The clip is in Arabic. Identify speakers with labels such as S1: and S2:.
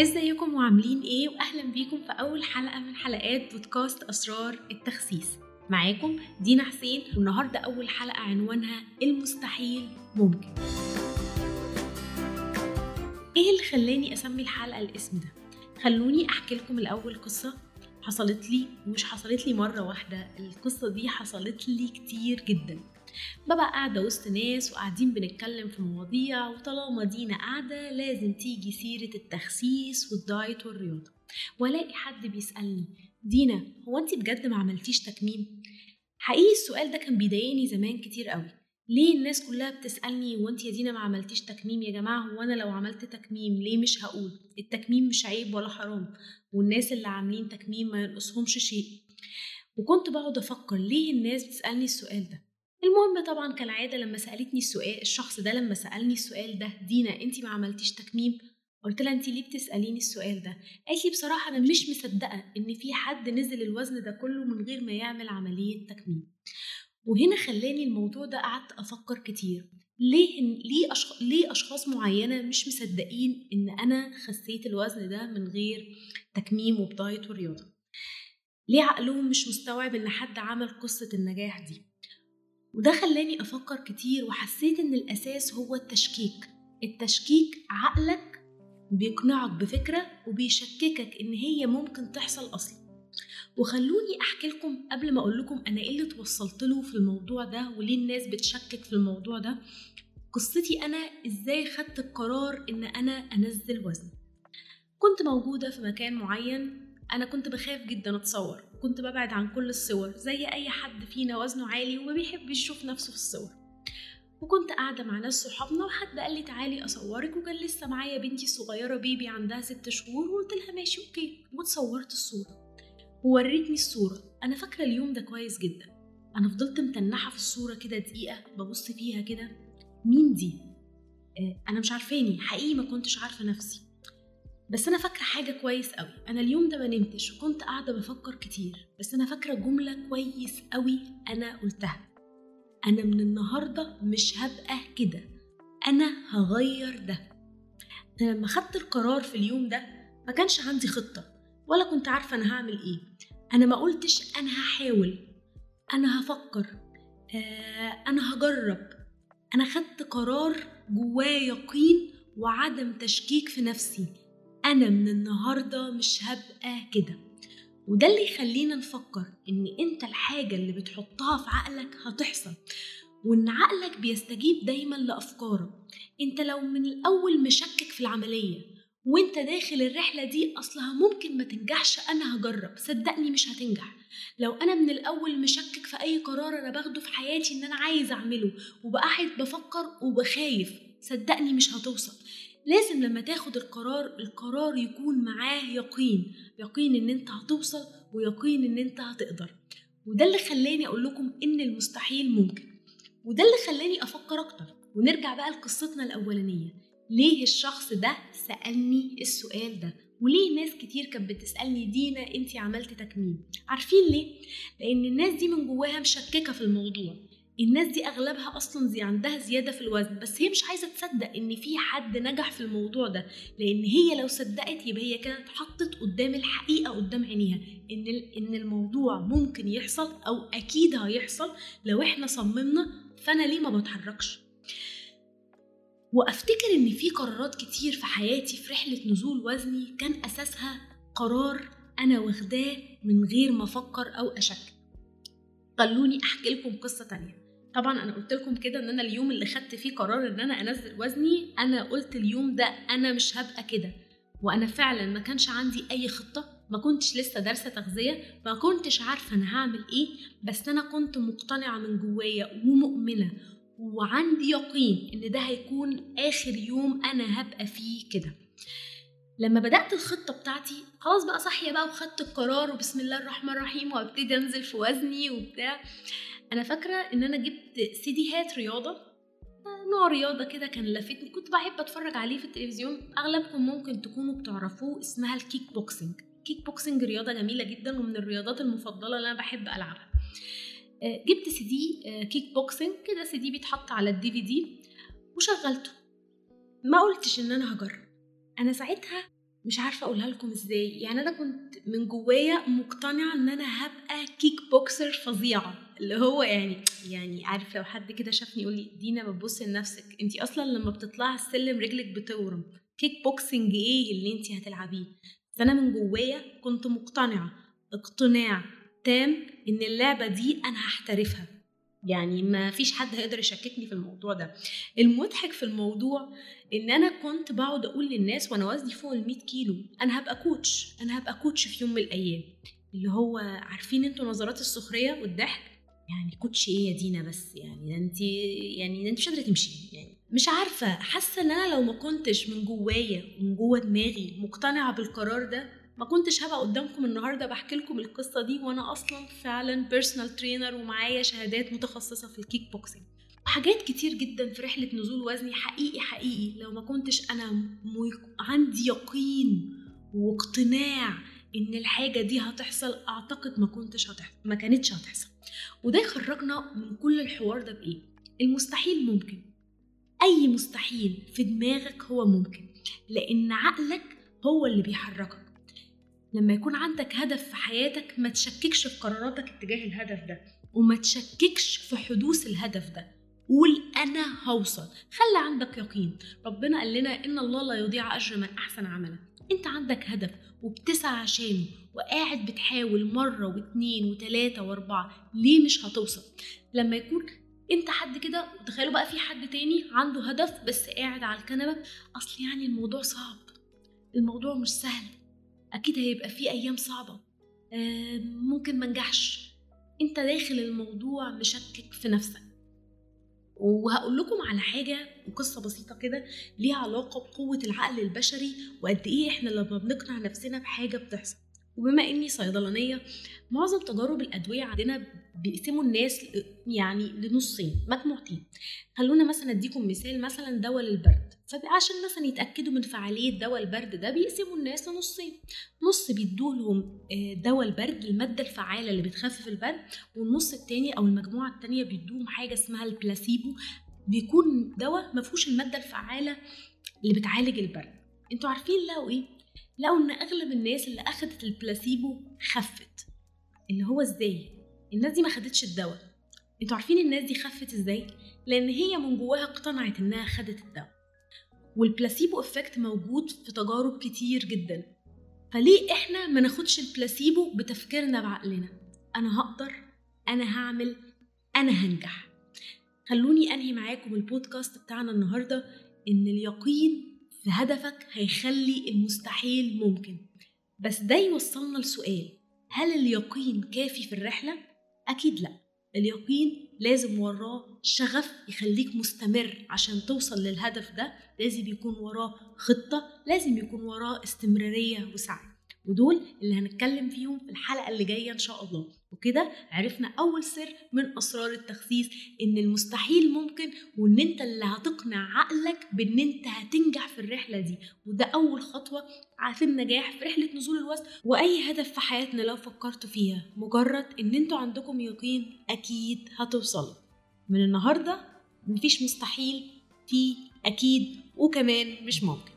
S1: ازيكم وعاملين إيه؟ واهلا بيكم في اول حلقة من حلقات بودكاست أسرار التخسيس. معاكم دينا حسين والنهاردة أول حلقة عنوانها المستحيل ممكن. إيه اللي خلاني أسمي الحلقة الاسم ده؟ خلوني أحكي لكم الأول قصة حصلت لي ومش حصلت لي مرة واحدة القصة دي حصلت لي كتير جدا. ببقى قاعدة وسط ناس وقاعدين بنتكلم في مواضيع وطالما دينا قاعدة لازم تيجي سيرة التخسيس والدايت والرياضة. والاقي حد بيسألني دينا هو انت بجد ما عملتيش تكميم؟ حقيقي السؤال ده كان بيضايقني زمان كتير قوي. ليه الناس كلها بتسألني وانت يا دينا ما عملتيش تكميم؟ يا جماعة هو أنا لو عملت تكميم ليه مش هقول؟ التكميم مش عيب ولا حرام والناس اللي عاملين تكميم ما ينقصهمش شيء. وكنت بقعد أفكر ليه الناس بتسألني السؤال ده. المهم طبعا كالعاده لما سألتني السؤال الشخص ده لما سألني السؤال ده دينا انت ما عملتيش تكميم؟ قلت لها انت ليه بتسأليني السؤال ده؟ قالت لي بصراحة أنا مش مصدقة إن في حد نزل الوزن ده كله من غير ما يعمل عملية تكميم. وهنا خلاني الموضوع ده قعدت أفكر كتير. ليه ليه أشخ... ليه أشخاص معينة مش مصدقين إن أنا خسيت الوزن ده من غير تكميم وبدايت ورياضه ليه عقلهم مش مستوعب إن حد عمل قصة النجاح دي؟ وده خلاني أفكر كتير وحسيت إن الأساس هو التشكيك. التشكيك عقلك بيقنعك بفكرة وبيشككك إن هي ممكن تحصل أصلا. وخلوني أحكي لكم قبل ما أقول لكم أنا إيه اللي توصلت له في الموضوع ده وليه الناس بتشكك في الموضوع ده. قصتي أنا إزاي خدت القرار إن أنا أنزل وزن. كنت موجودة في مكان معين أنا كنت بخاف جدا أتصور. كنت ببعد عن كل الصور زي أي حد فينا وزنه عالي وما بيحبش يشوف نفسه في الصور. وكنت قاعدة مع ناس صحابنا وحد قال لي تعالي أصورك وكان لسه معايا بنتي الصغيرة baby عندها ست شهور وقلت لها ماشي okay وتصورت الصورة. ووريتني الصورة. أنا فاكرة اليوم ده كويس جدا. أنا فضلت متنحة في الصورة كده دقيقة ببص فيها كده. مين دي؟ آه أنا مش عارفاني حقيقي ما كنتش عارفة نفسي. بس أنا فاكرة حاجة كويس قوي أنا اليوم ده ما نمتش وكنت قاعدة بفكر كتير بس أنا فاكرة جملة كويس قوي أنا قلتها. أنا من النهارده مش هبقى كده. أنا هغير ده. أنا لما خدت القرار في اليوم ده ما كانش عندي خطة ولا كنت عارفة أنا هعمل إيه. أنا ما قلتش أنا هحاول. أنا هفكر. آه أنا هجرب. أنا خدت قرار جواه يقين وعدم تشكيك في نفسي. أنا من النهاردة مش هبقى كده. وده اللي يخلينا نفكر إن أنت الحاجة اللي بتحطها في عقلك هتحصل وإن عقلك بيستجيب دايما لأفكاره. أنت لو من الأول مشكك في العملية وأنت داخل الرحلة دي أصلها ممكن ما تنجحش أنا هجرب. صدقني مش هتنجح. لو أنا من الأول مشكك في أي قرار أنا باخده في حياتي إن أنا عايز أعمله وبقعد بفكر وبخايف صدقني مش هتوصل. لازم لما تاخد القرار القرار يكون معاه يقين يقين إن أنت هتوصل ويقين إن أنت هتقدر. وده اللي خلاني أقول لكم إن المستحيل ممكن. وده اللي خلاني أفكر أكتر. ونرجع بقى لقصتنا الأولانية. ليه الشخص ده سألني السؤال ده؟ وليه ناس كتير كانت بتسألني دينا انت عملت تكميم؟ عارفين ليه؟ لأن الناس دي من جواها مشككة في الموضوع. الناس دي أغلبها أصلا زي عندها زيادة في الوزن بس هي مش عايزة تصدق إن في حد نجح في الموضوع ده لأن هي لو صدقت يبقى هي كده اتحطت قدام الحقيقة قدام عينيها إن إن الموضوع ممكن يحصل أو أكيد هيحصل لو إحنا صممنا فأنا ليه ما بتحركش؟ وأفتكر إن في قرارات كتير في حياتي في رحلة نزول وزني كان أساسها قرار أنا واخداه من غير ما أفكر أو أشك. خلوني أحكي لكم قصة تانية. طبعا أنا قلت لكم كده إن أنا اليوم اللي خدت فيه قرار إن أنا أنزل وزني أنا قلت اليوم ده أنا مش هبقى كده. وأنا فعلا ما كانش عندي أي خطة ما كنتش لسه دارسة تغذية ما كنتش عارفة أنا هعمل إيه بس أنا كنت مقتنعة من جوايا ومؤمنة. وعندي يقين إن ده هيكون آخر يوم أنا هبقى فيه كده. لما بدأت الخطة بتاعتي خلاص بقى صاحية بقى وخدت القرار وبسم الله الرحمن الرحيم وأبتدي أنزل في وزني وبتاع. أنا فاكرة إن أنا جبت سيديهات رياضة. نوع رياضة كده كان لفتني. كنت بحب أتفرج عليه في التلفزيون. أغلبكم ممكن تكونوا بتعرفوه اسمها ال kickboxing kickboxing رياضة جميلة جدا ومن الرياضات المفضلة اللي أنا بحب ألعبها. جبت CD kickboxing كده سي دي بيتحط على ال DVD وشغلته. ما قلتش إن أنا هجرب. أنا ساعتها مش عارفة أقولها لكم إزاي. يعني أنا كنت من جوايا مقتنعة إن أنا هبقى kickboxer فظيعة. اللي هو يعني يعني عارف لو حد كده شافني يقول لي دينا بتبصي لنفسك. انت أصلا لما بتطلعي السلم رجلك بتورم كيك بوكسنج إيه اللي انت هتلعبيه؟ أنا من جوايا كنت مقتنعة. اقتناع تام إن اللعبة دي أنا هحترفها. يعني ما فيش حد هيقدر يشككني في الموضوع ده. المضحك في الموضوع إن أنا كنت بقعد أقول للناس وأنا وزني فوق ال 100 كيلو أنا هبقى coach أنا هبقى coach في يوم من الأيام. اللي هو عارفين أنتوا نظرات السخرية والضحك؟ يعني coach إيه يا دينا بس؟ يعني ده انت يعني ده انت مش قادرة تمشي. يعني مش عارفة حاسة إن أنا لو ما كنتش من جوايا ومن جوه دماغي مقتنعة بالقرار ده ما كنتش هبقى قدامكم النهارده بحكي لكم القصة دي وأنا أصلا فعلا personal trainer ومعايا شهادات متخصصة في الكيك بوكسينج وحاجات كتير جدا في رحلة نزول وزني حقيقي حقيقي. لو ما كنتش أنا. عندي يقين واقتناع إن الحاجة دي هتحصل أعتقد ما كنتش هتحصل ما كانتش هتحصل. وده يخرجنا من كل الحوار ده بإيه؟ المستحيل ممكن. أي مستحيل في دماغك هو ممكن لأن عقلك هو اللي بيحركك. لما يكون عندك هدف في حياتك ما تشككش في قراراتك اتجاه الهدف ده وما تشككش في حدوث الهدف ده. قول أنا هوصل. خلي عندك يقين. ربنا قال لنا إن الله لا يضيع أجر من أحسن عملا. أنت عندك هدف وبتسعى عشانه وقاعد بتحاول مرة واتنين وتلاتة وأربعة ليه مش هتوصل؟ لما يكون أنت حد كده وتخيلوا بقى في حد تاني عنده هدف بس قاعد على الكنبة أصل يعني الموضوع صعب. الموضوع مش سهل. أكيد هيبقى في أيام صعبة. آه ممكن منجحش أنت داخل الموضوع مشكك في نفسك. وهقول لكم على حاجة وقصة بسيطة كده ليها علاقة بقوة العقل البشري وقد إيه إحنا لما بنقنع نفسنا بحاجة بتحصل. وبما إني صيدلانية معظم تجارب الأدوية عندنا بيقسموا الناس يعني لنصين مجموعتين خلونا مثلا أديكم مثال مثلا دواء للبرد. فعشان مثلا يتأكدوا من فعالية دواء البرد ده بيقسموا الناس لنصين. نص بيدوا لهم دواء البرد المادة الفعالة اللي بتخفف البرد والنص التاني أو المجموعة التانية بيدوهم حاجة اسمها البلاسيبو. بيكون دواء ما فيهوش المادة الفعالة اللي بتعالج البرد. أنتوا عارفين لقوا إيه؟ لقوا إن أغلب الناس اللي أخدت البلاسيبو خفت. اللي هو إزاي؟ الناس دي ما خدتش الدواء. أنتوا عارفين الناس دي خفت إزاي؟ لأن هي من جواها اقتنعت إنها خدت الدواء. وال placebo effect موجود في تجارب كتير جدا. فليه إحنا ما ناخدش البلاسيبو بتفكيرنا بعقلنا؟ أنا هقدر أنا هعمل أنا هنجح. خلوني أنهي معاكم البودكاست بتاعنا النهارده إن اليقين هدفك هيخلي المستحيل ممكن. بس ده يوصلنا لسؤال هل اليقين كافي في الرحلة؟ أكيد لأ. اليقين لازم وراه شغف يخليك مستمر عشان توصل للهدف ده لازم يكون وراه خطة لازم يكون وراه استمرارية وسعي. ودول اللي هنتكلم فيهم في الحلقة اللي جاية إن شاء الله. وكده عرفنا أول سر من أسرار التخسيس إن المستحيل ممكن وإن أنت اللي هتقنع عقلك بإن أنت هتنجح في الرحلة دي. وده أول خطوة في النجاح في رحلة نزول الوزن وأي هدف في حياتنا لو فكرتوا فيها. مجرد إن أنتوا عندكم يقين أكيد هتوصلوا. من النهاردة مفيش مستحيل في أكيد وكمان مش ممكن.